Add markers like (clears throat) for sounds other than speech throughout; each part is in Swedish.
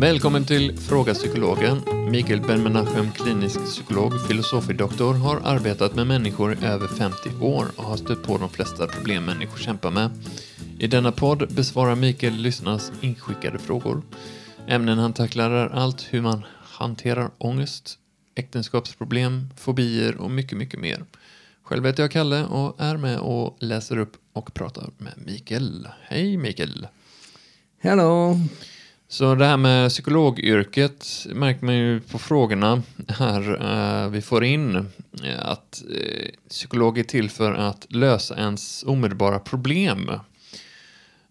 Välkommen till Fråga Psykologen. Mikael Ben-Menachem, klinisk psykolog, filosofidoktor, har arbetat med människor i över 50 år och har stött på de flesta problem människor kämpar med. I denna podd besvarar Mikael lyssnarnas inskickade frågor. Ämnen han tacklar är allt hur man hanterar ångest, äktenskapsproblem, fobier och mycket, mycket mer. Själv heter jag Kalle och är med och läser upp och pratar med Mikael. Hej Mikael! Hello! Så det här med psykologyrket märker man ju på frågorna här eh, vi får in. Eh, att eh, psykolog är till för att lösa ens omedelbara problem.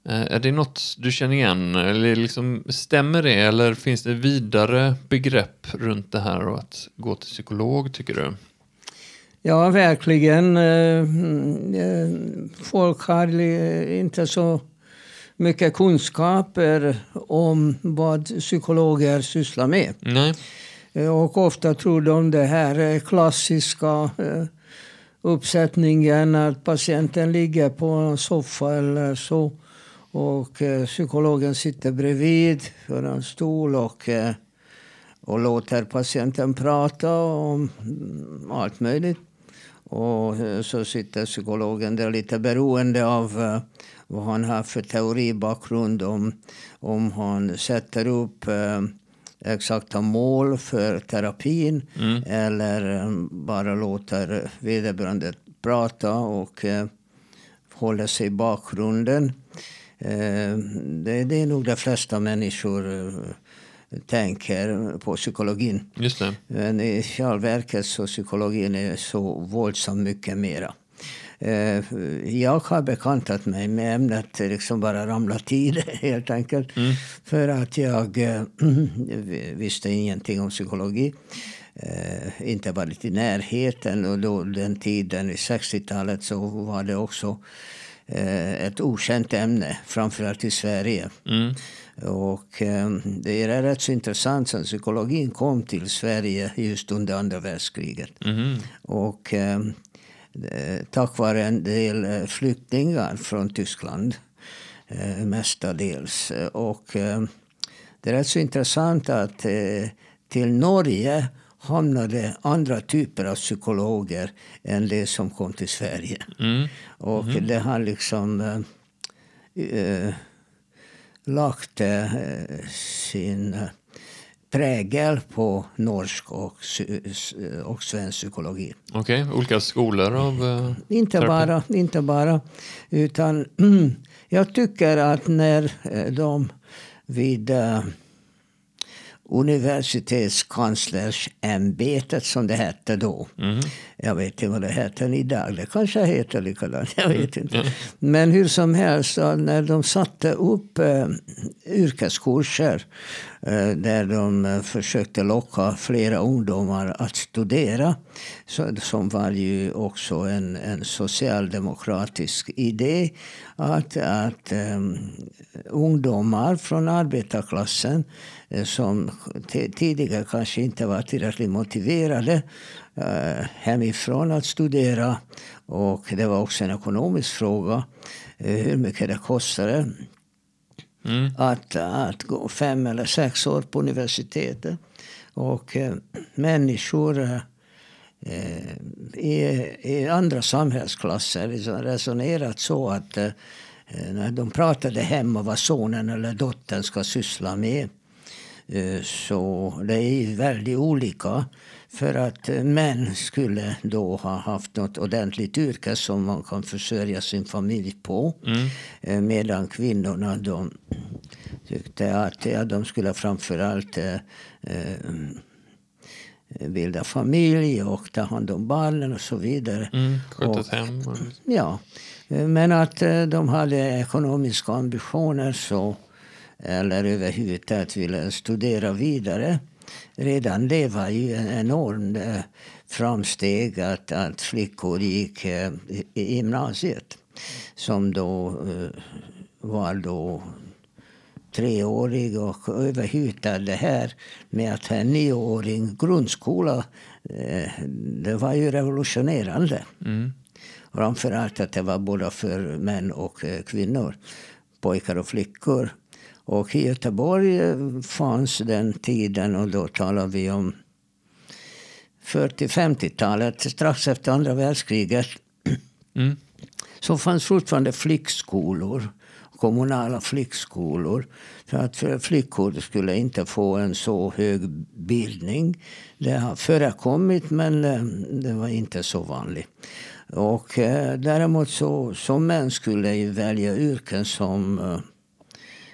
Eh, Är det något du känner igen? Eller liksom, stämmer det? Eller finns det vidare begrepp runt det här och att gå till psykolog, tycker du? Ja, verkligen. Eh, mm, eh, folk har inte så mycket kunskaper om vad psykologer sysslar med. Nej? Eh, Och ofta tror de det här är klassiska eh, uppsättningen att patienten ligger på en soffa eller så och eh, psykologen sitter bredvid för en stol och, och låter patienten prata om allt möjligt. Och eh, så sitter psykologen där lite beroende av eh, vad han har för teoribakgrund. Om, om han sätter upp eh, exakta mål för terapin Mm. eller bara låter vederbörande prata och håller sig i bakgrunden. Det, det är nog de flesta människor tänker på psykologin. Just det. Men i själva verket så psykologin är så våldsamt mycket mera. Eh, Jag har bekantat mig med ämnet, liksom bara ramlat i (laughs) det helt enkelt. För att jag eh, (clears throat) visste ingenting om psykologi. Eh, inte varit i närheten och då den tiden, i 60-talet, så var det också eh, ett okänt ämne, framförallt i Sverige. Mm. Och eh, det är rätt så intressant att psykologin kom till Sverige just under andra världskriget. Mhm. Och eh, eh, tack vare en del eh, flyktingar från Tyskland eh, mestadels. Och eh, det är rätt så intressant att eh, till Norge hamnade andra typer av psykologer än det som kom till Sverige. Mm. Och det har liksom lagt eh, sin eh, prägel på norsk och, s- och svensk psykologi. Okej, olika skolor av... eh, Inte terapi. bara, inte bara. Utan (clears throat) jag tycker att när eh, de vid universitetskanslersämbetet som det hette då. Mhm. Jag vet inte vad det heter idag. Det kanske heter likadant. Jag vet inte. Men hur som helst, när de satte upp eh, yrkeskurser Eh, där de eh, försökte locka flera ungdomar att studera. Så, som var ju också en, en socialdemokratisk idé. Att, att um, ungdomar från arbetarklassen eh, som tidigare kanske inte var tillräckligt motiverade eh, hemifrån att studera. Och det var också en ekonomisk fråga. Eh, hur mycket det kostade Mm. att, att gå fem eller sex år på universitetet. Och eh, människor eh, i, i andra samhällsklasser liksom resonerat så att eh, när de pratade hemma vad sonen eller dottern ska syssla med eh, så det är väldigt olika. För att eh, män skulle då ha haft något ordentligt yrke som man kan försörja sin familj på. Mm. Eh, Medan kvinnorna de tyckte att ja, de skulle framförallt eh, eh, bilda familj och ta hand om barnen och så vidare. Mm. Och- hem. Ja, men att de hade ekonomiska ambitioner så eller överhuvudtaget ville studera vidare. Redan det var ju en enorm eh, framsteg att, att flickor gick eh, i gymnasiet. Som då eh, var då treårig och överhuvudtaget det här med att ha en nioåring grundskola. Det var ju revolutionerande. Mm. Framförallt att det var både för män och kvinnor. Pojkar och flickor. Och i Göteborg fanns den tiden, och då talar vi om 40-50-talet, strax efter andra världskriget. Mm. Så fanns fortfarande flickskolor, kommunala flickskolor. För att flickor skulle inte få en så hög bildning. Det har förekommit men eh, det var inte så vanligt. Och eh, däremot så, så män skulle välja yrken som eh, Eh,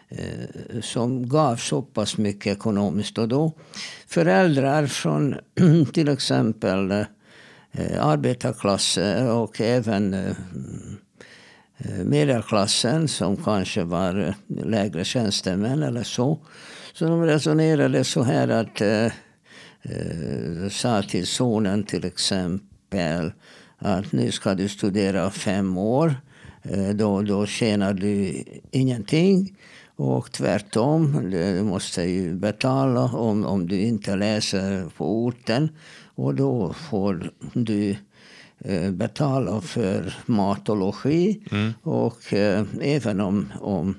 Eh, som gav så pass mycket ekonomiskt. Och då föräldrar från (clears throat) till exempel eh, arbetarklassen och även eh, eh medelklassen som kanske var eh, lägre tjänstemän eller så. Så de resonerade så här att eh, sa till sonen till exempel att nu ska du studera fem år. Då, då tjänar du ingenting. Och tvärtom, du måste ju betala om, om du inte läser på orten. Och då får du eh, betala för mat och logi. Mm. Och eh, även om, om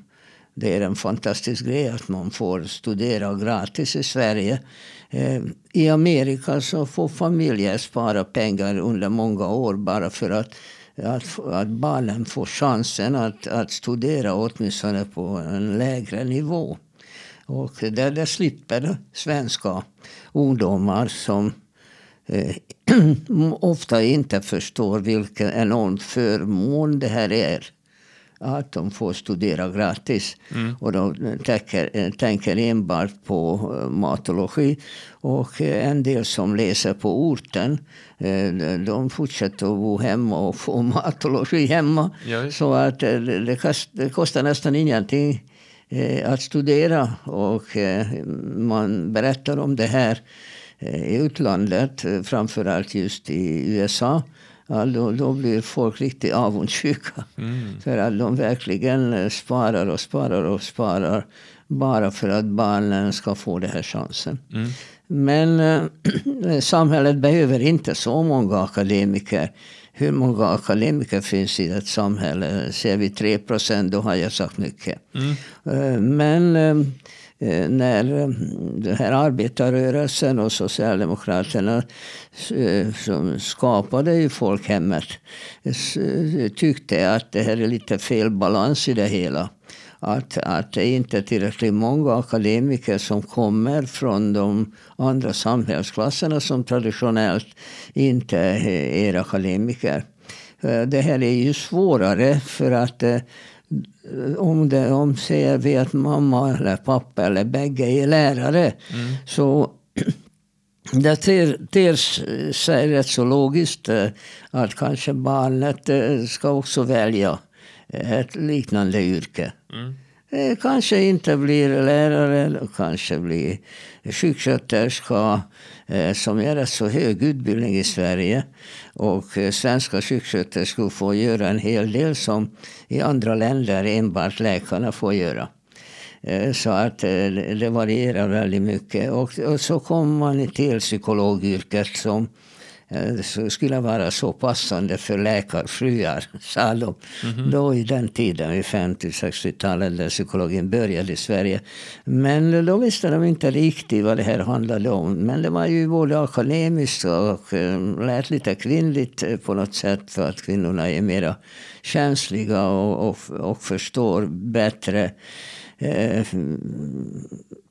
det är en fantastisk grej att man får studera gratis i Sverige. Eh, I Amerika så får familjer spara pengar under många år bara för att att, att barnen får chansen att, att studera åtminstone på en lägre nivå. Och där, där slipper svenska ungdomar som eh, (clears throat) ofta inte förstår vilken enorm förmån det här är att de får studera gratis. Mm. Och de tänker, tänker enbart på eh, mat och logi. Och eh, en del som läser på orten, eh, de fortsätter att bo hemma och få (laughs) mat och logi hemma. Ja, så att det, det kostar nästan ingenting att studera. Och man berättar om det här i utlandet, framförallt just i USA. Ja, då, då blir folk riktigt avundsjuka. Mm. För att de verkligen eh, sparar och sparar och sparar bara för att barnen ska få den här chansen. Mm. Men äh, (clears throat) samhället behöver inte så många akademiker. Hur många akademiker finns i ett samhälle? Ser vi 3 procent, då har jag sagt mycket. Mm. Äh, men Eh, när eh, den här arbetarrörelsen och Socialdemokraterna eh, som skapade ju folkhemmet tyckte att det här är lite fel balans i det hela. Att, att det inte är tillräckligt många akademiker som kommer från de andra samhällsklasserna som traditionellt inte är akademiker. Det här är ju svårare för att om, det, om vi att mamma eller pappa eller bägge är lärare. Mm. Så (clears throat) det ter, ter sig rätt så logiskt eh, att kanske barnet eh, ska också välja ett liknande yrke. Mm. Eh, kanske inte blir lärare, kanske blir sjuksköterska eh, som är rätt så hög utbildning i Sverige. Och eh, svenska sjuksköterskor får göra en hel del som i andra länder enbart läkarna får göra. Så att det varierar väldigt mycket. Och, så kommer man till psykologyrket som skulle vara så passande för läkarfruar, sa de. Mm -hmm. Då i den tiden, vid 50-60-talet, när psykologin började i Sverige. Men då visste de inte riktigt vad det här handlade om. Men det var ju både akademiskt och eh, lät lite kvinnligt eh, på något sätt. För att kvinnorna är mera känsliga och, och, och förstår bättre eh,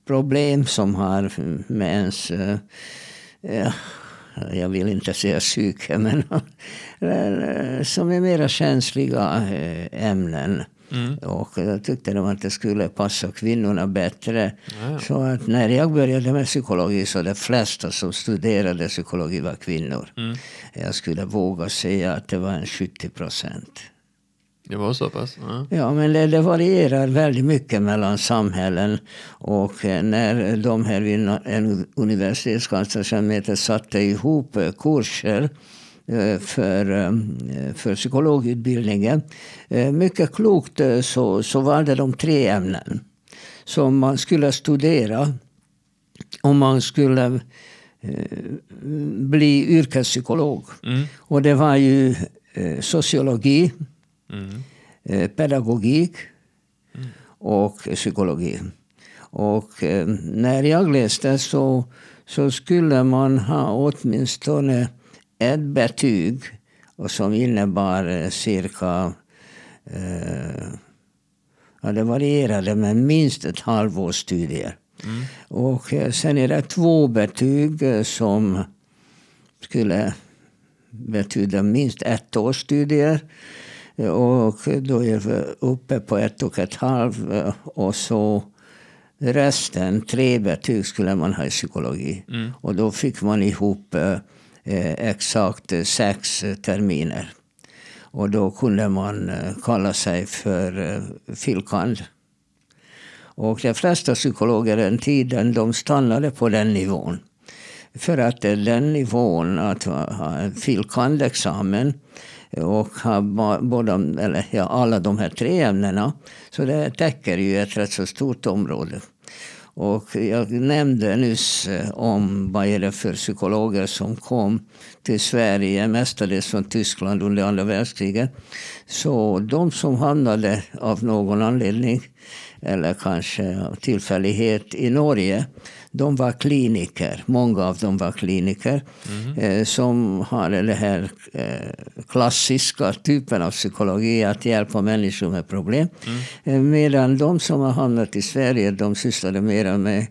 problem som har med ens eh, jag vill inte säga psyke, men som är mera känsliga eh, ämnen. Mm. Och jag tyckte de att det skulle passa kvinnorna bättre. Ja. Så att när jag började med psykologi så de flesta som studerade psykologi var kvinnor. Mm. Jag skulle våga säga att det var en 70 procent. Det var så pass? Ja, ja men det, det, varierar väldigt mycket mellan samhällen. Och eh, när de här universitetskanslersämbetet satte ihop eh, kurser eh, för, för psykologutbildningen. Mycket klokt så, så valde de tre ämnen som man skulle studera om man skulle bli yrkespsykolog. Mm. Och det var ju sociologi, Mm. pedagogik och psykologi. Och eh, när jag läste så, så skulle man ha åtminstone ett betyg som innebar eh, cirka ja, det varierade men minst ett halvårs studier. Mm. Och sen är det två betyg som skulle betyda minst ett års studier. Och då är vi uppe på ett och ett halvt. Och så resten, tre betyg, skulle man ha i psykologi. Mm. Och då fick man ihop eh, exakt sex terminer. Och då kunde man eh, kalla sig för eh, filkand. Och de flesta psykologer den tiden de stannade på den nivån. För att den nivån, att ha en filkand-examen och har både, eller ja, alla de här tre ämnena, så det täcker ju ett rätt så stort område. Och jag nämnde nyss eh, om vad är det för psykologer som kom till Sverige, mestadels från Tyskland under andra världskriget. Så de som hamnade av någon anledning, eller kanske av tillfällighet, i Norge, de var kliniker. Många av dem var kliniker mm. eh, som hade den här eh, klassiska typen av psykologi, att hjälpa människor med problem. Mm. Eh, medan de som har hamnat i Sverige, de sysslade mer med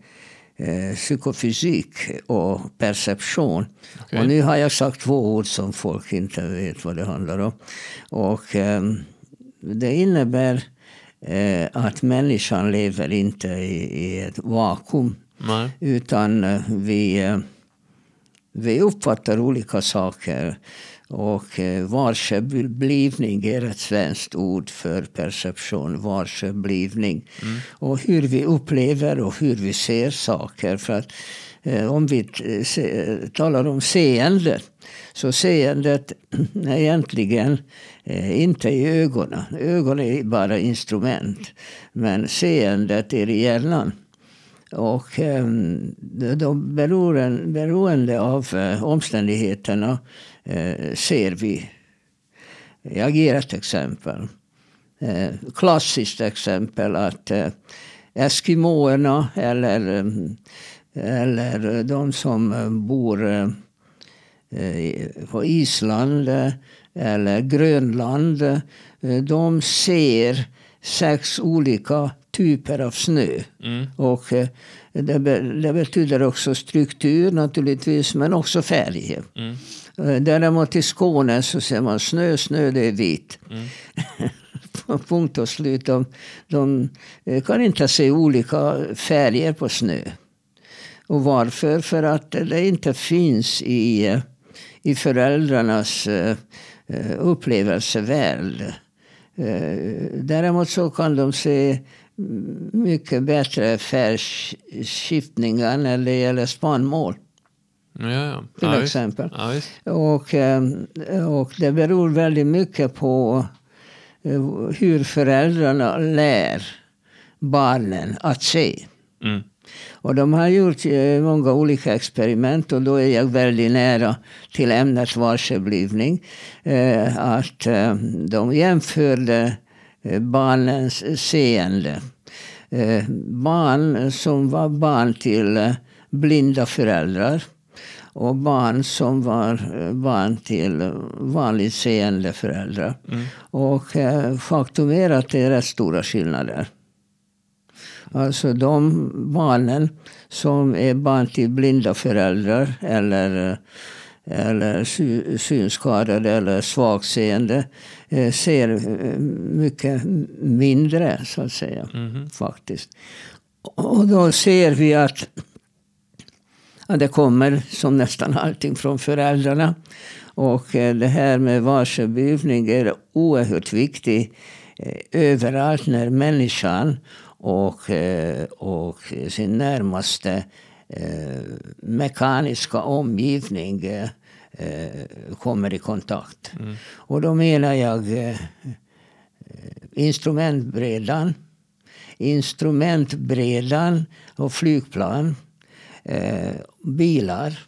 eh, psykofysik och perception. Okay. Och nu har jag sagt två ord som folk inte vet vad det handlar om. Och eh, det innebär eh, att människan lever inte i, i ett vakuum. Nej. Utan eh, vi, eh, vi uppfattar olika saker. Och eh, varseblivning är ett svenskt ord för perception. Varseblivning. Mm. Och hur vi upplever och hur vi ser saker. För att om vi talar om seende så seendet (clears throat) är egentligen inte i ögonen. Ögonen är bara instrument. Men seendet är i hjärnan. Och ehm, då beroende, beroende av eh, omständigheterna eh, ser vi. Jag ger ett exempel. Eh, klassiskt exempel att Eskimoerna eller, eller de som bor på Island eller Grönland. De ser sex olika typer av snö. Mm. Och eh, det, det, betyder också struktur naturligtvis, men också färg. Mm. Eh, däremot i Skåne så ser man snö, snö det är vit. Mm. (laughs) Punkt och slut. De, de eh, kan inte se olika färger på snö. Och varför? För att det inte finns i, i föräldrarnas upplevelsevärld. Däremot så kan de se mycket bättre färgskiftningar när det gäller spannmål. Ja, ja. Till ja, exempel. Och, eh, och det beror väldigt mycket på eh, hur föräldrarna lär barnen att se. Mm. Och de har gjort eh, många olika experiment och då är jag väldigt nära till ämnet varseblivning. Att de jämförde Eh, barnens seende. Eh, barn som var barn till eh, blinda föräldrar och barn som var barn till vanligt seende föräldrar. Mm. Och faktum är att det är rätt stora skillnader. Alltså de barnen som är barn till blinda föräldrar eller eller synskadade eller svagseende eh, ser eh, mycket mindre, så att säga. Mm. faktiskt. Och då ser vi att, att det kommer som nästan allting från föräldrarna. Och eh, det här med varsebuvning är oerhört viktigt överallt när människan och, och sin närmaste mekaniska omgivning eh, kommer i kontakt. Mm. Och då menar jag eh, instrumentbrädan, instrumentbrädan och flygplan, eh, bilar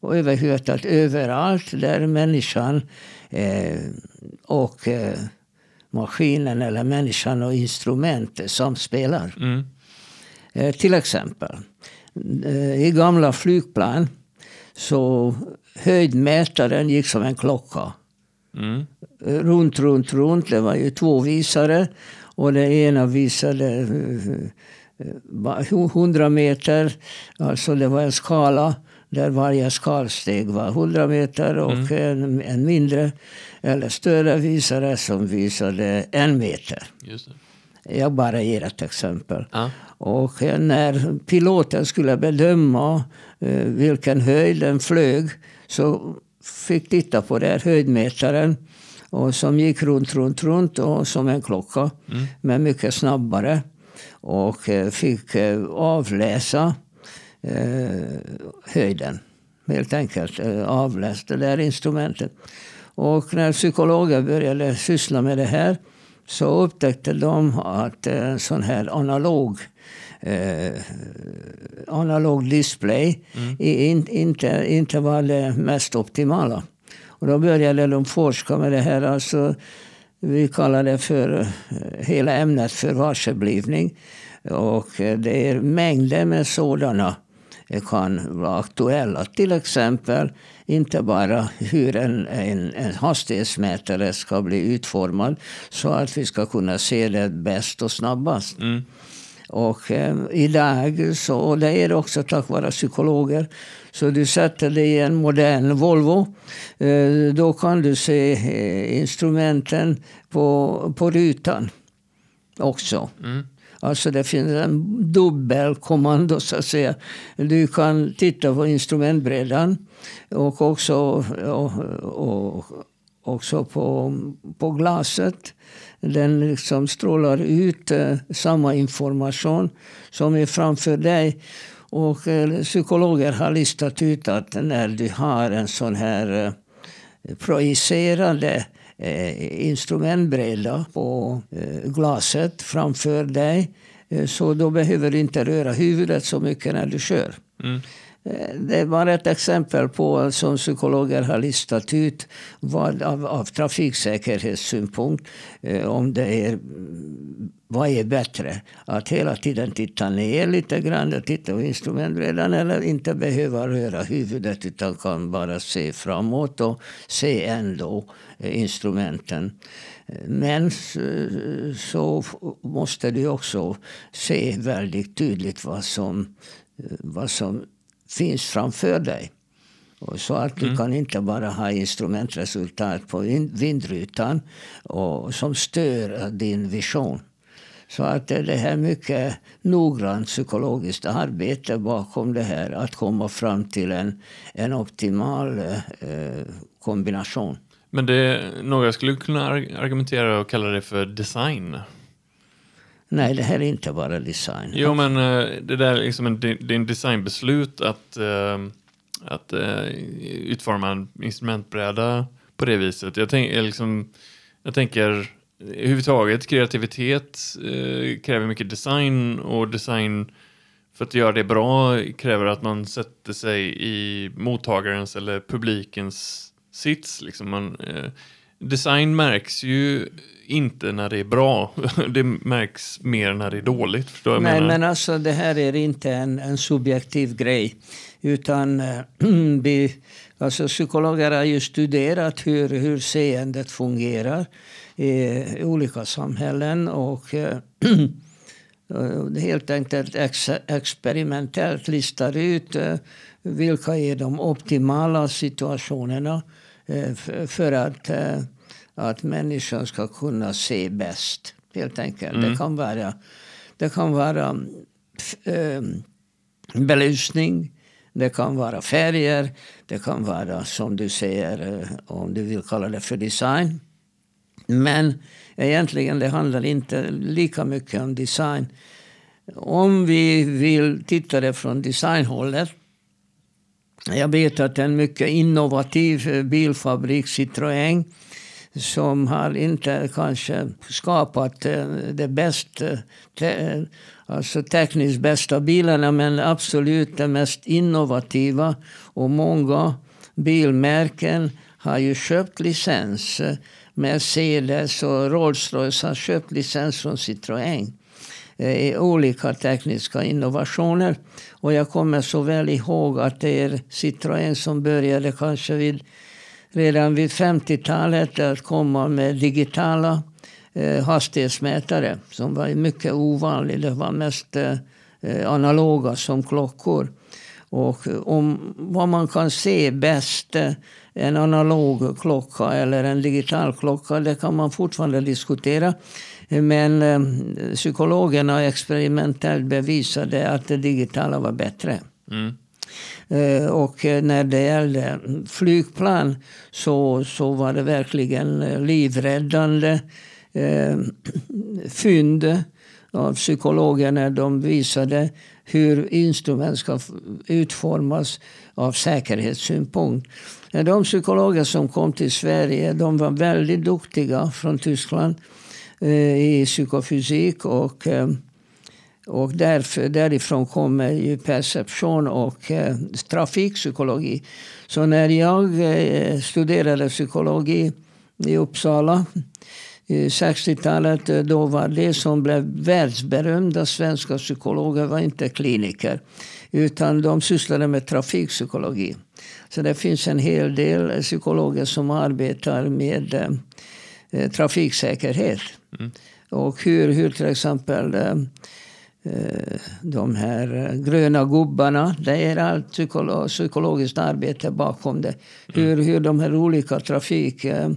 och överhuvudtaget överallt där människan eh, och eh, maskinen eller människan och instrumentet samspelar. Mm. Eh, till exempel, eh, i gamla flygplan så höjdmätaren gick som en klocka. Mm. Runt, runt, runt. Det var ju två visare. Och det ena visade 100 meter. Alltså det var en skala där varje skalsteg var 100 meter och mm. en, en, mindre eller större visare som visade en meter. Jag bara ger ett exempel. Ja. Och när piloten skulle bedöma eh, vilken höjd den flög så fick titta på den höjdmätaren och som gick runt, runt, runt och som en klocka. Mm. Men mycket snabbare. Och eh, fick eh, avläsa eh, höjden. Helt enkelt eh, avläste det där instrumentet. Och när psykologer började syssla med det här så upptäckte de att en sån här analog eh, analog display mm. in, inte, inte var det mest optimala. Och då började de forska med det här. Alltså, vi kallar det för eh, hela ämnet för varseblivning. Och eh, det är mängder med sådana kan vara aktuella. Till exempel inte bara hur en, en, en hastighetsmätare ska bli utformad så att vi ska kunna se det bäst och snabbast. Mm. Och eh, idag, så, och det är också tack vare psykologer, så du sätter dig i en modern Volvo. Eh, då kan du se eh, instrumenten på, på rutan också. Mm. Alltså det finns en dubbelkommando så att säga. Du kan titta på instrumentbrädan och också, och, och, också på, på glaset. Den liksom strålar ut eh, samma information som är framför dig. Och eh, psykologer har listat ut att när du har en sån här eh, projicerande eh, instrumentbräda på eh, glaset framför dig. Eh, så då behöver du inte röra huvudet så mycket när du kör. Mm. Eh, det var ett exempel på som psykologer har listat ut vad av, av trafiksäkerhetssynpunkt eh, om det är vad är bättre? Att hela tiden titta ner lite grann och titta på instrumentbrädan eller inte behöva röra huvudet utan kan bara se framåt och se ändå eh, instrumenten. Men så måste du också se väldigt tydligt vad som, vad som finns framför dig. Och så att du mm. kan inte bara ha instrumentresultat på vindrutan och, som stör din vision. Så att det är mycket noggrant psykologiskt arbete bakom det här. Att komma fram till en, en optimal eh, kombination. Men det, några skulle kunna argumentera och kalla det för design. Nej, det här är inte bara design. Jo, men eh, det där liksom en, det är en designbeslut att, uh, att uh, utforma en instrumentbräda på det viset. Jag, tänk, liksom, jag tänker överhuvudtaget kreativitet kräver mycket design och design för att göra det bra kräver att man sätter sig i mottagarens eller publikens sits. Liksom man, design märks ju inte när det är bra. (laughs) Det märks mer när det är dåligt. Förstår jag Nej, menar? men alltså det här är inte en, en subjektiv grej. Utan äh, (clears throat) vi, alltså psykologer har ju studerat hur, hur seendet fungerar i olika samhällen. Och (clears throat) äh, helt enkelt ex, experimentellt listar ut äh, vilka är de optimala situationerna för att att människan ska kunna se bäst. Helt enkelt. Mm. Det kan vara, det kan vara äh, belysning, det kan vara färger, det kan vara som du säger, eh, om du vill kalla det för design. Men egentligen det handlar inte lika mycket om design. Om vi vill titta det från designhållet. Jag vet att en mycket innovativ eh, bilfabrik, Citroën, som har inte kanske skapat de det bästa, eh, alltså tekniskt bästa bilarna men absolut det mest innovativa. Och många bilmärken har ju köpt licens. Mercedes och Rolls-Royce har köpt licens från Citroën. Eh, i olika tekniska innovationer. Och jag kommer så väl ihåg att det är Citroën som började kanske vid, redan vid 50-talet att komma med digitala eh, hastighetsmätare som var mycket ovanliga. Det var mest eh, analoga som klockor. Och eh, om vad man kan se bäst, eh, en analog klocka eller en digital klocka, det kan man fortfarande diskutera. Men eh, psykologerna experimentellt bevisade att det digitala var bättre. Mm. Eh, och när det gällde flygplan så, så var det verkligen livräddande eh, fynd av psykologer när de visade hur instrument ska utformas av säkerhetssynpunkt. De psykologer som kom till Sverige de var väldigt duktiga från Tyskland eh, Eh, i psykofysik. Och, eh, och därför, därifrån kommer ju perception och eh, trafikpsykologi. Så när jag eh, studerade psykologi i Uppsala 60-talet eh, då var det som blev världsberömda svenska psykologer var inte kliniker. Utan de sysslade med trafikpsykologi. Så det finns en hel del psykologer som arbetar med eh, trafiksäkerhet. Mm. Och hur, hur till exempel eh, de här gröna gubbarna. Det är allt psykolo psykologiskt arbete bakom det. Mm. Hur, hur de här olika trafik eh,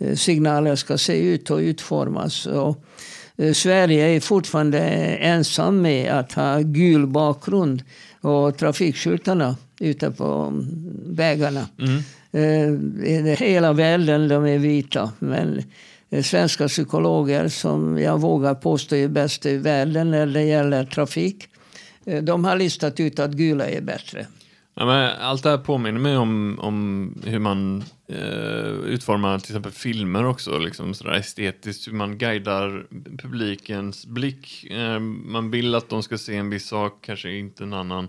Eh, signaler ska se ut och utformas. Och eh, Sverige är fortfarande ensam med att ha gul bakgrund och trafikskyltarna ute på vägarna. Mm. Eh, hela världen de är vita. Men svenska psykologer som jag vågar påstå är bäst i världen när det gäller trafik. De har listat ut att gula är bättre. Ja, allt det här påminner mig om, om hur man eh, utformar till exempel filmer också, liksom sådär estetiskt, hur man guidar publikens blick. Eh, man vill att de ska se en viss sak, kanske inte en annan.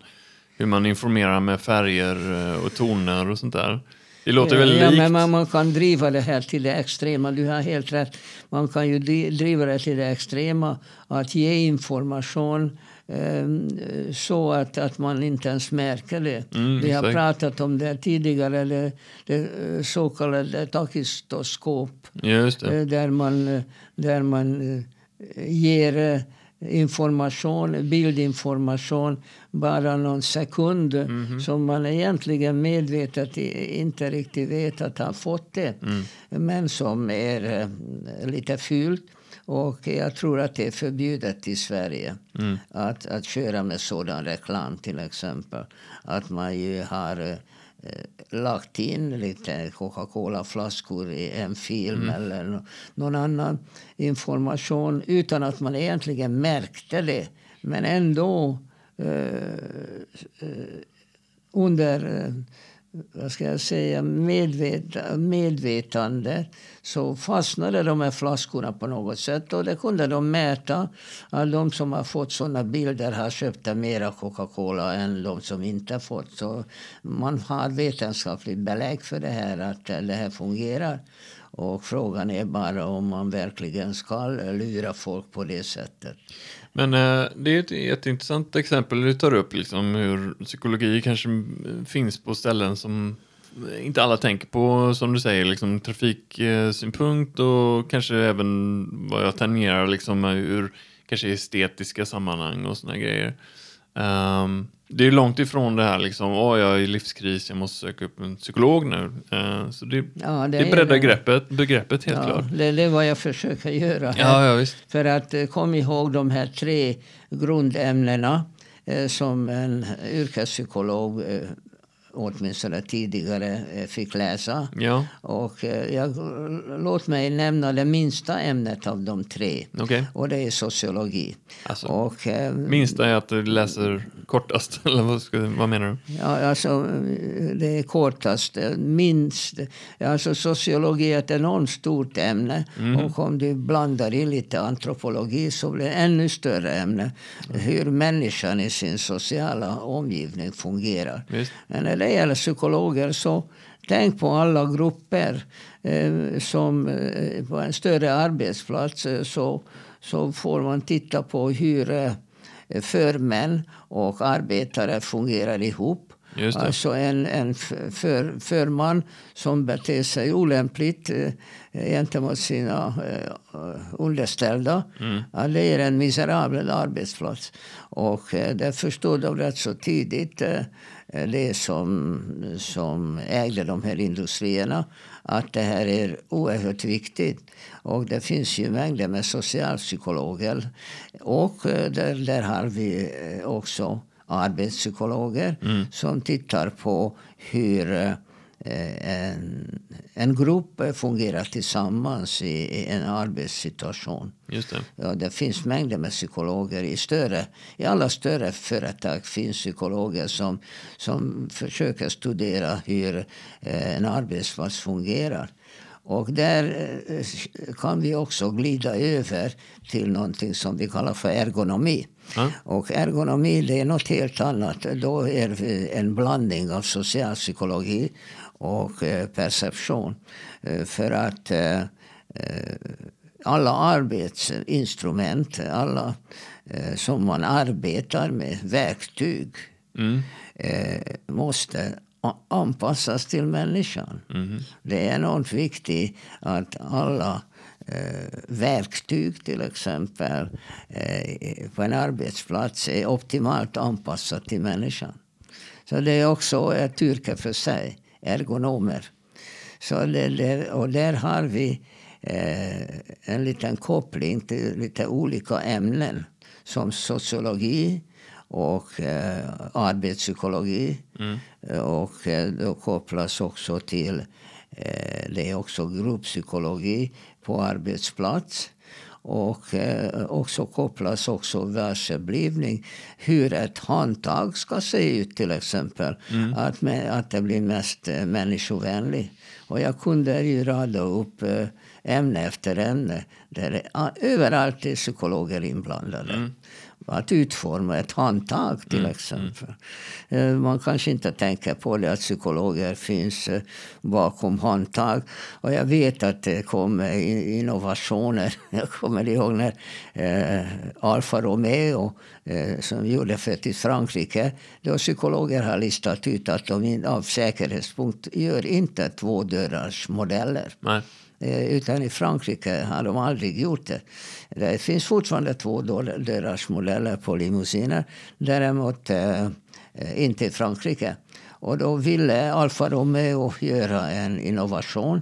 Hur man informerar med färger eh, och toner och sånt där. Det låter väl ja, likt? Men man, man, kan driva det här till det extrema. Du har helt rätt. Man kan ju driva det till det extrema. Att ge information Ehm, så att, att man inte ens märker det. Mm, Vi har pratat om det tidigare, det, det eh, så kallade takistoskop. Eh, där man, eh, där man ger information, bildinformation bara någon sekund mm -hmm. som man egentligen medvetet inte riktigt vet att ha fått det. Mm. Men som är lite fult. Och jag tror att det är förbjudet i Sverige mm. att, att köra med sådan reklam till exempel. Att man ju har eh, lagt in lite Coca-Cola-flaskor i en film mm. eller någon annan information utan att man egentligen märkte det. Men ändå eh, eh under eh, vad ska jag säga, medvet medvetande så fastnade de här flaskorna på något sätt. Och det kunde de mäta. Att de som har fått sådana bilder har köpt mera Coca-Cola än de som inte har fått. Så man har vetenskapligt belägg för det här, att det här fungerar. Och frågan är bara om man verkligen ska lura folk på det sättet. Men eh, det är ett jätteintressant exempel du tar upp, liksom, hur psykologi kanske finns på ställen som inte alla tänker på, som du säger, liksom, trafiksynpunkt och kanske även vad jag tangerar liksom, ur kanske estetiska sammanhang och sådana grejer. Um, det är långt ifrån det här liksom, åh jag är i livskris, jag måste söka upp en psykolog nu. Uh, så det, ja, det, det breddar greppet, begreppet helt ja, klart. Det, det är vad jag försöker göra. Ja, ja, visst. För att uh, kom ihåg de här tre grundämnena uh, som en yrkespsykolog åtminstone tidigare eh, fick läsa. Ja. Och eh, jag, låt mig nämna det minsta ämnet av de tre. Okay. Och det är sociologi. Alltså, och, eh, minsta är att du läser kortast? (laughs) Eller vad, ska, vad menar du? Ja, alltså, det är kortast. Minst. Alltså, sociologi är ett enormt stort ämne. Mm. Och om du blandar in lite antropologi så blir det ännu större ämne. Mm. Hur människan i sin sociala omgivning fungerar. Just. Men det gäller psykologer så tänk på alla grupper eh, som eh, på en större arbetsplats eh, så, så får man titta på hur eh, förmän och arbetare fungerar ihop. Alltså en, en för, förman som beter sig olämpligt eh, gentemot sina eh, underställda. Mm. Ja, det är en miserabel arbetsplats. Och eh, det förstod de rätt så tidigt, eh, det som, som ägde de här industrierna att det här är oerhört viktigt. Och det finns ju mängder med socialpsykologer. Och eh, där, där har vi eh, också arbetspsykologer mm. som tittar på hur eh, en, en grupp fungerar tillsammans i, en arbetssituation. Just det. Ja, det finns mängder med psykologer. I, större, I alla större företag finns psykologer som, som försöker studera hur eh, en arbetsplats fungerar. Och där eh, kan vi också glida över till någonting som vi kallar för ergonomi. Mm. Och ergonomi det är något helt annat. Då är det en blandning av socialpsykologi och eh, perception. Eh, för att alla arbetsinstrument, alla som man arbetar med, verktyg, mm. måste anpassas till människan. Mm. Det är enormt viktigt att alla eh, verktyg till exempel eh, på en arbetsplats är optimalt anpassat till människan. Så det är också ett yrke för sig, ergonomer. Så det, det, och där har vi eh, en liten koppling till lite olika ämnen som sociologi, och eh, arbetspsykologi. Mm. Och eh, då kopplas också till eh, det är också grupppsykologi på arbetsplats. Och eh, också kopplas också världsupplivning. Hur ett handtag ska se ut till exempel. Mm. Att, med, att det blir mest eh, människovänligt. Och jag kunde ju rada upp eh, ämne efter ämne. Där överallt är psykologer inblandade. Mm att utforma ett handtag till mm. exempel. Mm. Man kanske inte tänker på det att psykologer finns eh, bakom handtag. Och jag vet att det kommer innovationer. (laughs) Jag kommer ihåg när eh, Alfa Romeo eh, som gjorde för till Frankrike. Då psykologer har listat ut att de av säkerhetspunkt gör inte tvådörrars modeller. Nej. Eh, utan i Frankrike har de aldrig gjort det. Det finns fortfarande två dörrars modeller på limousiner. Däremot eh, inte i Frankrike. Och då ville Alfa Romeo göra en innovation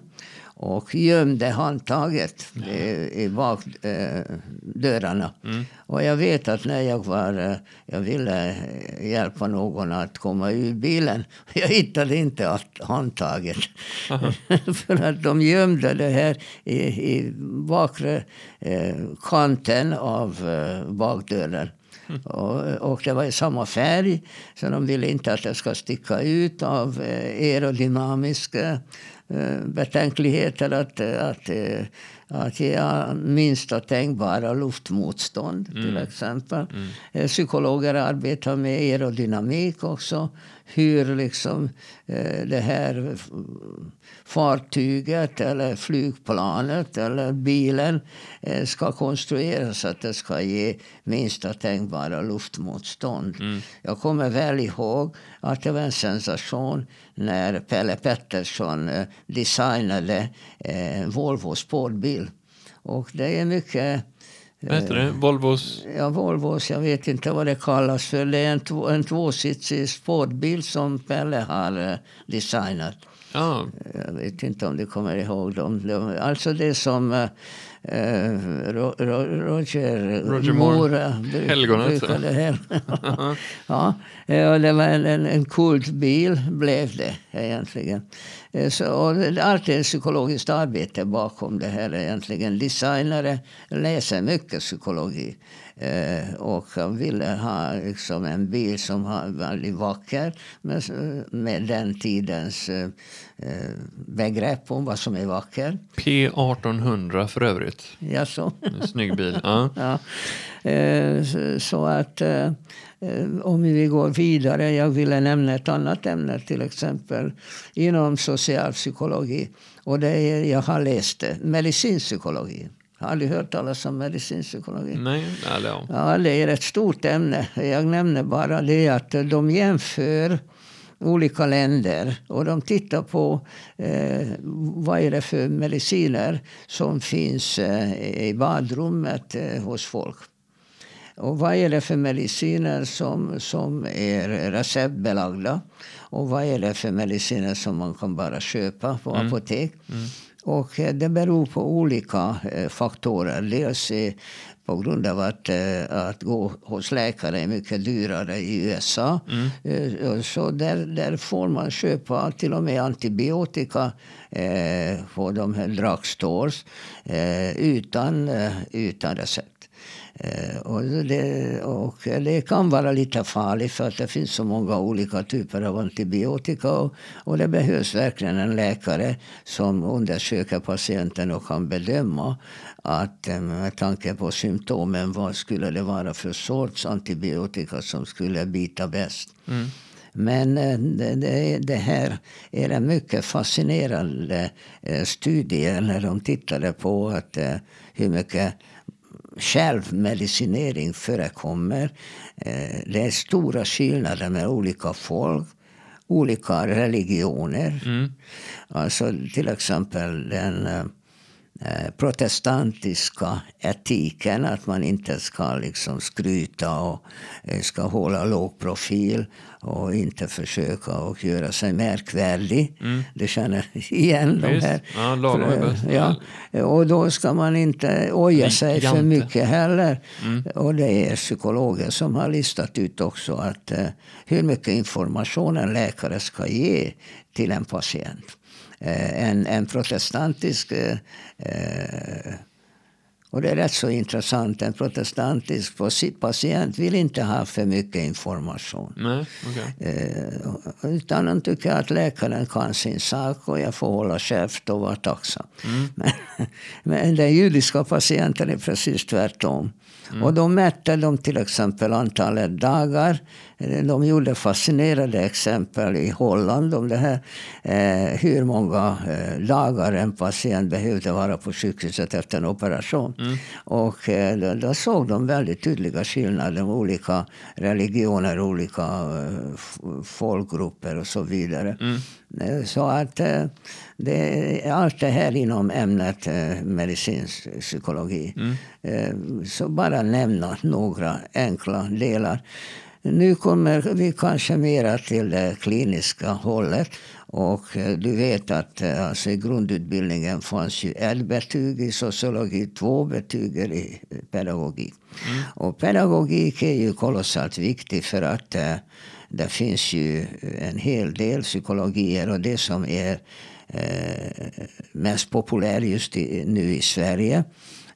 och gömde handtaget ja. i, i bakdörrarna. Eh, mm. Och jag vet att när jag var, eh, jag ville hjälpa någon att komma ur bilen. (laughs) Jag hittade inte handtaget. (laughs) För att de gömde det här i, i bakre eh, kanten av eh, bakdörren. Mm. Och, och, det var i samma färg, så de ville inte att det ska sticka ut av eh, aerodynamiska eh, betänkligheter att, eh, att, att ge minsta tänkbara luftmotstånd mm. till exempel. Mm. Eh, psykologer arbetar med aerodynamik också. Hur liksom det här fartyget eller flygplanet eller bilen ska konstrueras så att det ska ge minsta tänkbara luftmotstånd. Mm. Jag kommer väl ihåg att det var en sensation när Pelle Pettersson eh, designade eh, Volvo spårbil. Och det är mycket... Vad heter det? Volvos? Ja, Volvos. Jag vet inte vad det kallas för. Det är en, två, en tvåsitsig spårbil som Pelle har eh, designat. Ja. Jag vet inte om du kommer ihåg dem. Alltså det som Eh, Roger, Roger Moore. (laughs) Helgonet. ja, (laughs) och det var en, en, en kultbil, blev det egentligen. Eh, så, och allt är psykologiskt arbete bakom det här egentligen. Designare läser mycket psykologi. Eh, och han ville ha liksom en bil som var väldigt vacker med, med den tidens eh, begrepp om vad som är vacker. P1800 för övrigt. Ja, så. En snygg bil. (laughs) Ja. ja. Eh, så, att... Eh, om vi går vidare, jag ville nämna ett annat ämne till exempel inom socialpsykologi. Och det är, jag har läst det, medicinpsykologi. Jag har aldrig hört talas om medicinpsykologi. Nej, eller ja. ja, det är ett stort ämne. Jag nämner bara det att de jämför olika länder och de tittar på eh, vad är det för mediciner som finns eh, i badrummet eh, hos folk. Och vad är det för mediciner som, som är receptbelagda? Och vad är det för mediciner som man kan bara köpa på mm. apotek? Mm. Och eh, det beror på olika eh, faktorer. Dels på grund av att, eh, att gå hos läkare är mycket dyrare i USA. Mm. Så där, där får man köpa till och med antibiotika på de här drugstores utan, utan recept. Eh, och det, och det kan vara lite farligt för att det finns så många olika typer av antibiotika. Och, och det behövs verkligen en läkare som undersöker patienten och kan bedöma att eh, med tanke på symptomen vad skulle det vara för sorts antibiotika som skulle bita bäst. Mm. Men eh, det, det, här är en mycket fascinerande studie när de tittade på att hur mycket självmedicinering förekommer. Eh, det är stora skillnader med olika folk, olika religioner. Mm. Alltså till exempel den eh, protestantiska etiken. Att man inte ska liksom skryta och eh, ska hålla låg profil och inte försöka och göra sig märkvärdig. Mm. Du känner igen de här. Ja, lagom ja. Och då ska man inte oja sig för mycket heller. Mm. Och det är psykologer som har listat ut också att uh, hur mycket information en läkare ska ge till en patient. Eh, en, en protestantisk eh, eh, och det är rätt så intressant. En protestantisk patient vill inte ha för mycket information. Nej, okay. eh, utan han tycker att läkaren kan sin sak och jag får hålla käft och vara tacksam. Mm. Men, men den judiska patienten är precis tvärtom. Mm. Och då mätte de till exempel antalet dagar. De gjorde fascinerande exempel i Holland om det här. Eh, hur många eh, dagar en patient behövde vara på sjukhuset efter en operation. Mm. Och eh, då, då, såg de väldigt tydliga skillnader med olika religioner, olika eh, folkgrupper och så vidare. Mm. Eh, så att eh, det, allt det här inom ämnet medicinsk psykologi. Mm. Så bara nämna några enkla delar. Nu kommer vi kanske mera till det kliniska hållet. Och du vet att alltså, i grundutbildningen fanns ju ett betyg i sociologi, två betyg i pedagogik. Mm. Och pedagogik är ju kolossalt viktig för att det finns ju en hel del psykologier och det som är eh, mest populärt just i, nu i Sverige eh,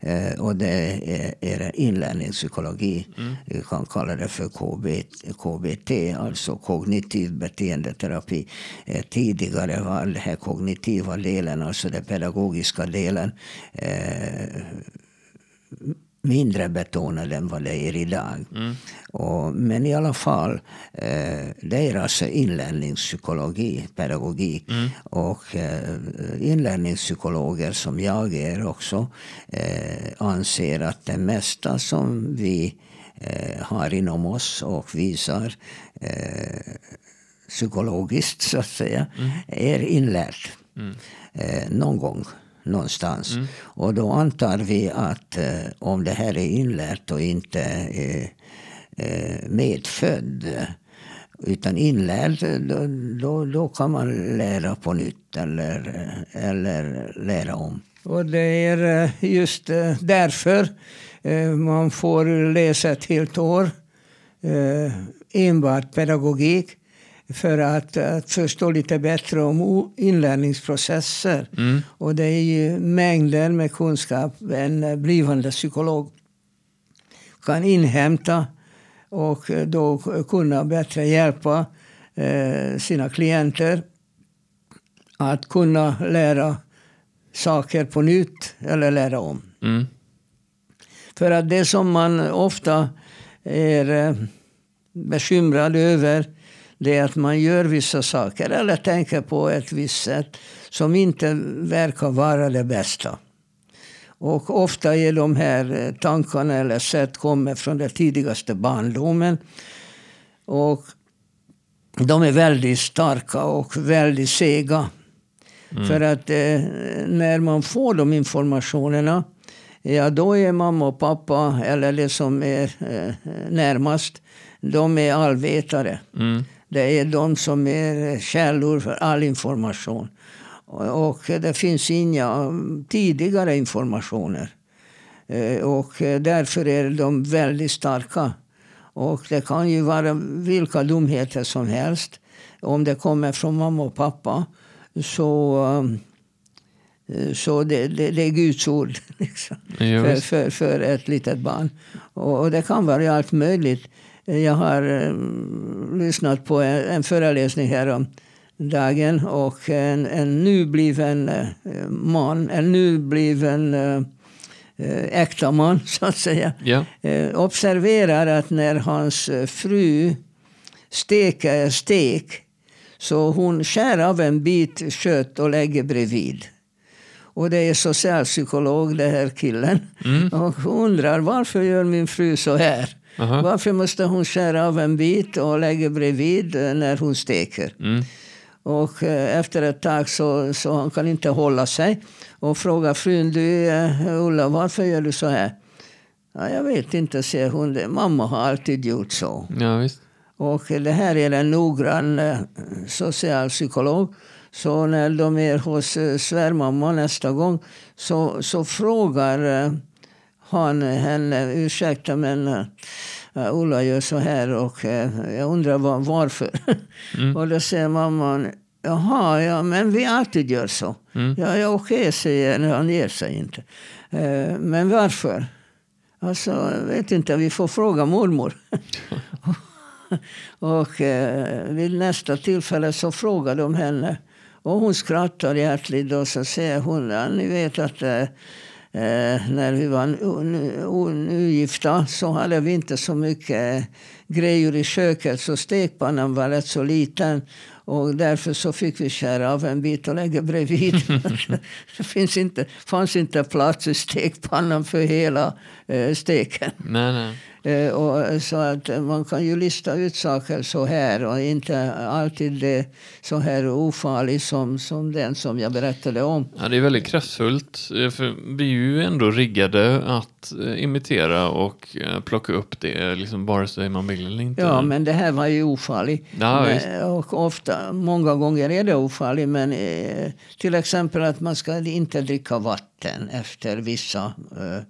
Eh, och det är, är inlärningspsykologi. Mm. Vi kan kalla det för KB, KBT, alltså kognitiv beteendeterapi. Eh, tidigare var den här kognitiva delen, alltså den pedagogiska delen eh, mindre betonad än vad det är idag. Mm. Och, men i alla fall, eh, är alltså inlärningspsykologi, pedagogik. Mm. Och eh, inlärningspsykologer som jag är också eh, anser att det mesta som vi eh, har inom oss och visar eh, psykologiskt så att säga, mm. är inlärt. Mm. Eh, någon gång någonstans. Mm. Och då antar vi att eh, om det här är inlärt och inte eh, eh, medfödd utan inlärd, då, då, då, kan man lära på nytt eller, eller lära om. Och det är eh, just eh, därför eh, man får läsa ett helt år enbart pedagogik för att, att förstå lite bättre om inlärningsprocesser. Mm. Och det är ju mängder med kunskap en blivande psykolog kan inhämta och då kunna bättre hjälpa eh, sina klienter att kunna lära saker på nytt eller lära om. Mm. För att det som man ofta är eh, bekymrad över det är att man gör vissa saker eller tänker på ett visst sätt som inte verkar vara det bästa. Och ofta är de här eh, tankarna eller sätt kommer från den tidigaste barndomen. Och de är väldigt starka och väldigt sega. Mm. För att eh, när man får de informationerna, ja då är mamma och pappa, eller det som är eh, närmast, de är allvetare. Mm. Det är de som är källor för all information. Och det finns inga tidigare informationer. Eh, och därför är de väldigt starka. Och det kan ju vara vilka dumheter som helst. Om det kommer från mamma och pappa så, eh, så det, det, det är Guds ord (laughs) liksom, för, för, för, ett litet barn. Och, och, det kan vara allt möjligt. Jag har um, lyssnat på en, en föreläsning här om dagen och en, en nybliven uh, man, en nybliven uh, äkta man, (laughs) så att säga, ja. observerar att när hans fru steker stek så hon skär av en bit kött och lägger bredvid. Och det är socialpsykolog, den här killen. Mm. Och undrar varför gör min fru så här? Aha. Varför måste hon skära av en bit och lägga bredvid när hon steker? Mm. Och eh, efter ett tag så, så han kan inte hålla sig och frågar frun, du eh, Ulla, varför gör du så här? Ja, jag vet inte, säger hon. Mamma har alltid gjort så. Ja, visst. Och det här är en noggrann eh, socialpsykolog. Så när de är hos svärmamma nästa gång så, så frågar han henne, ursäkta men Ulla gör så här och uh, jag undrar var, varför. Mm. (laughs) och då säger mamman, jaha, ja men vi alltid gör så. Mm. Ja, ja okej, okay, säger han, ger sig inte. Uh, men varför? Alltså, jag vet inte, vi får fråga mormor. (laughs) och eh, vid nästa tillfälle så frågar de henne. Och hon skrattar hjärtligt och så säger hon, ja, ni vet att eh, Eh, när vi var nygifta så hade vi inte så mycket grejer i köket så stekpannan var rätt så liten. Och därför så fick vi skära av en bit och lägga bredvid. (laughs) (laughs) det finns inte, fanns inte plats i stekpannan för hela eh, steken. Nej, nej. Eh, och så att man kan ju lista ut saker så här och inte alltid det så här ofarlig som, som den som jag berättade om. Ja, det är väldigt kraftfullt. Eh, för vi är ju ändå riggade att eh, imitera och plocka upp det, liksom vare sig man vill eller inte. Ja, men det här var ju ofarligt. Ja, och ofta, många gånger är det ofarligt, men till exempel att man ska inte dricka vatten efter vissa Eh,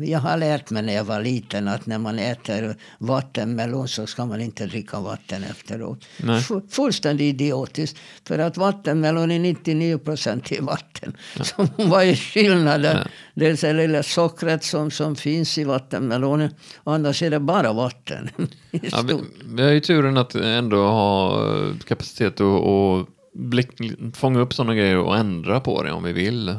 jag har lärt mig när jag var liten att när man äter vattenmelon så ska man inte dricka vatten efteråt. Nej. Fullständigt idiotiskt. För att vattenmelon är 99 procent i vatten. Ja. (laughs) Så vad är skillnaden? Ja. Är det lilla sockret som, som finns i vattenmelonen. Annars är det bara vatten. (laughs) ja, vi, vi har ju turen att ändå ha kapacitet att fånga upp sådana grejer och ändra på det om vi vill.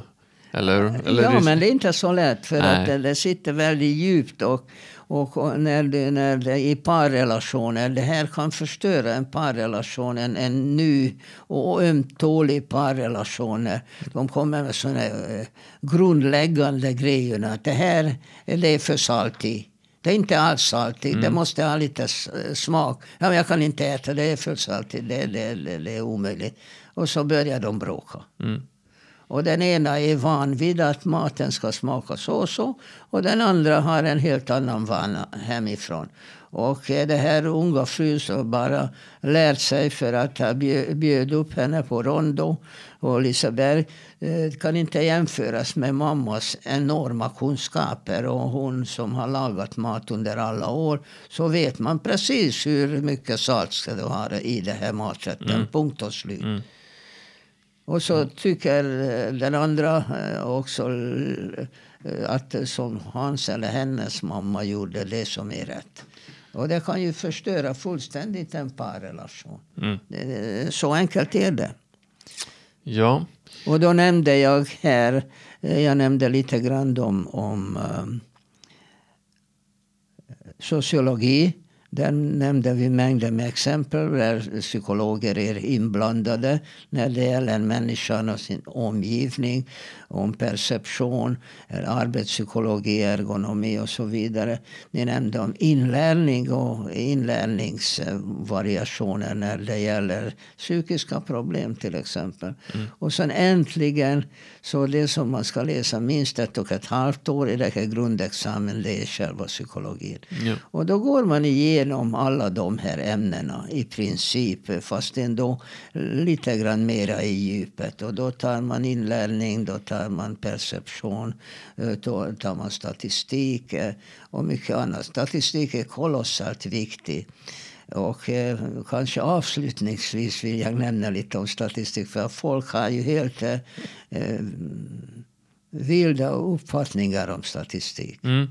Eller, eller ja, men det är inte så lätt för Nej. att det, det, sitter väldigt djupt. Och, och när det, när det i parrelationer, det här kan förstöra en parrelation, en, en ny och ömtålig parrelation. De kommer med sådana äh, grundläggande grejer. Att det här det är för saltigt. Det är inte alls saltigt. Mm. Det måste ha lite smak. Ja, men jag kan inte äta, det är för saltigt. Det, det, det, det är omöjligt. Och så börjar de bråka. Mm. Och den ena är van vid att maten ska smaka så och så. Och den andra har en helt annan vana hemifrån. Och det här unga frun som bara lärt sig för att jag bjöd upp henne på Rondo och Liseberg eh, kan inte jämföras med mammas enorma kunskaper. Och hon som har lagat mat under alla år. Så vet man precis hur mycket salt ska du ha i det här maträtten. Mm. Punkt och slut. Mm. Och så tycker eh, den andra eh, också eh, att som hans eller hennes mamma gjorde det som är rätt. Och det kan ju förstöra fullständigt en parrelation. Mm. Så enkelt är det. Ja. Och då nämnde jag här, jag nämnde lite grann om, om sociologi Där nämnde vi mängder med exempel där psykologer är inblandade när det gäller människan och sin omgivning, om perception, arbetspsykologi, ergonomi och så vidare. Ni nämnde om inlärning och inlärningsvariationer när det gäller psykiska problem till exempel. Mm. Och sen äntligen, så det som man ska läsa minst ett och ett halvt år i det här grundexamen, det är själva psykologin. Ja. Och då går man igenom alla de här ämnena i princip, fast ändå lite grann mera i djupet. Och då tar man inlärning, då tar man perception, eh, då tar man statistik eh, och mycket annat. Statistik är kolossalt viktig. Och eh, kanske avslutningsvis vill jag nämna lite om statistik. För folk har ju helt eh, eh vilda uppfattningar om statistik. Mm.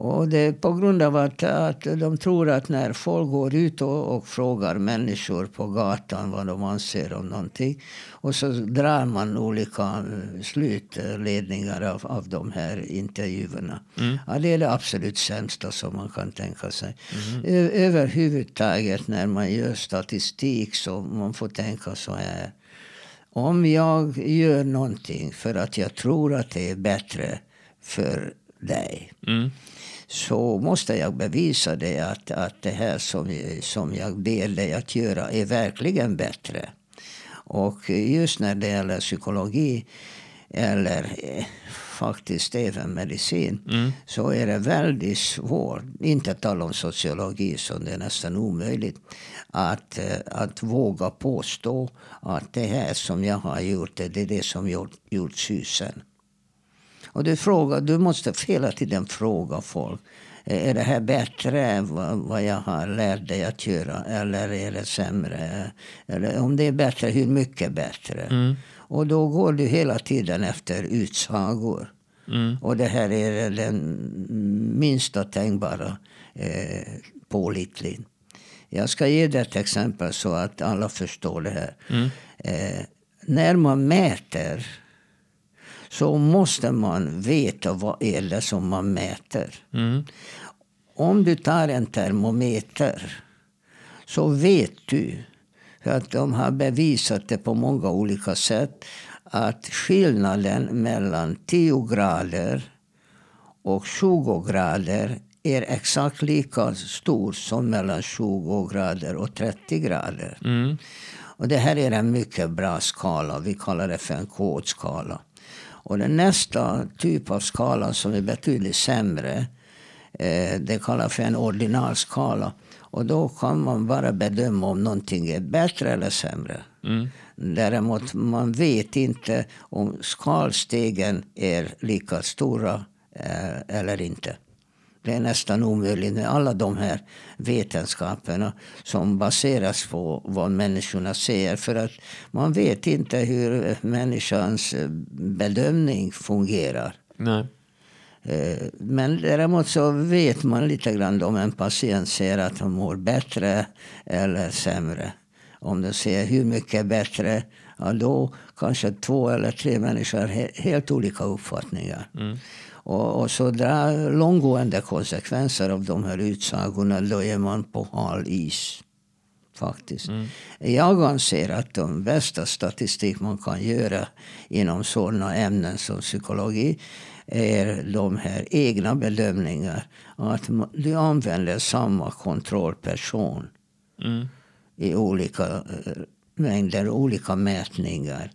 Och det är på grund av att, att de tror att när folk går ut och, och, frågar människor på gatan vad de anser om någonting. Och så drar man olika slutledningar av, av de här intervjuerna. Mm. Ja, det är det absolut sämsta som man kan tänka sig. Mm. Överhuvudtaget när man gör statistik så man får tänka så här. Om jag gör någonting för att jag tror att det är bättre för dig. Mm så måste jag bevisa det att, att det här som, som jag dig att göra är verkligen bättre. Och just när det gäller psykologi eller eh, faktiskt även medicin mm. så är det väldigt svårt, inte tala om sociologi som det är nästan omöjligt, att, eh, att våga påstå att det här som jag har gjort det är det som gjort, gjort susen. Och du, frågar, du måste hela tiden fråga folk. Är det här bättre än vad jag har lärt dig att göra? Eller är det sämre? Eller om det är bättre, hur mycket bättre? Mm. Och då går du hela tiden efter utsagor. Mm. Och det här är den minsta tänkbara eh, pålitlig. Jag ska ge dig ett exempel så att alla förstår det här. Mm. Eh, när man mäter så måste man veta vad är det som man mäter. Mm. Om du tar en termometer så vet du, för att de har bevisat det på många olika sätt, att skillnaden mellan 10 grader och 20 grader är exakt lika stor som mellan 20 grader och 30 grader. Mm. Och det här är en mycket bra skala. Vi kallar det för en kodskala. Och den nästa typ av skala som är betydligt sämre, eh, det kallas för en ordinalskala. Och då kan man bara bedöma om någonting är bättre eller sämre. Mm. Däremot man vet inte om skalstegen är lika stora eh, eller inte. Det är nästan omöjligt med alla de här vetenskaperna som baseras på vad människorna säger. För att man vet inte hur människans bedömning fungerar. Nej. Eh, men däremot så vet man lite grann om en patient säger att han mår bättre eller sämre. Om de säger hur mycket bättre, ja då kanske två eller tre människor har helt olika uppfattningar. Mm. Och, och så dra långgående konsekvenser av de här utsagorna, då är man på hal is. Faktiskt. Mm. Jag anser att de bästa statistik man kan göra inom sådana ämnen som psykologi är de här egna bedömningar. Att du använder samma kontrollperson mm. i olika eh, mängder, olika mätningar.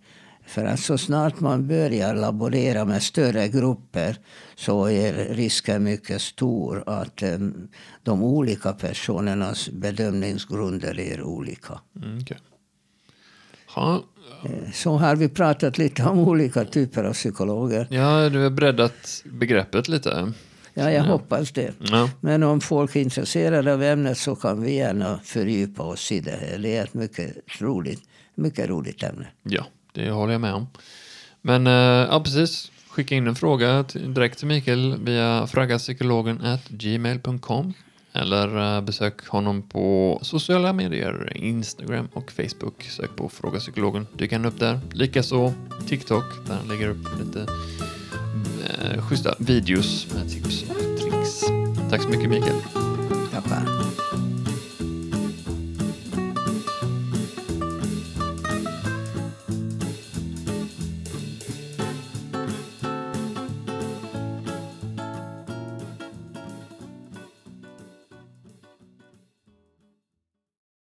För att så snart man börjar laborera med större grupper så är risken mycket stor att um, de olika personernas bedömningsgrunder är olika. Mm, okay. ha. Eh, så har vi pratat lite om olika typer av psykologer. Ja, du har breddat begreppet lite. Ja, jag ja. hoppas det. Ja. Men om folk är intresserade av ämnet så kan vi gärna fördjupa oss i det. Här. Det är ett mycket roligt, mycket roligt ämne. Ja. Det håller jag med om. Men eh, ja, precis. Skicka in en fråga direkt till Mikael via fraggapsykologen gmail.com eller eh, besök honom på sociala medier, Instagram och Facebook. Sök på Fråga Psykologen, dyker han upp där. Likaså TikTok, där han lägger upp lite eh, schyssta videos med tips och tricks. Tack så mycket Mikael.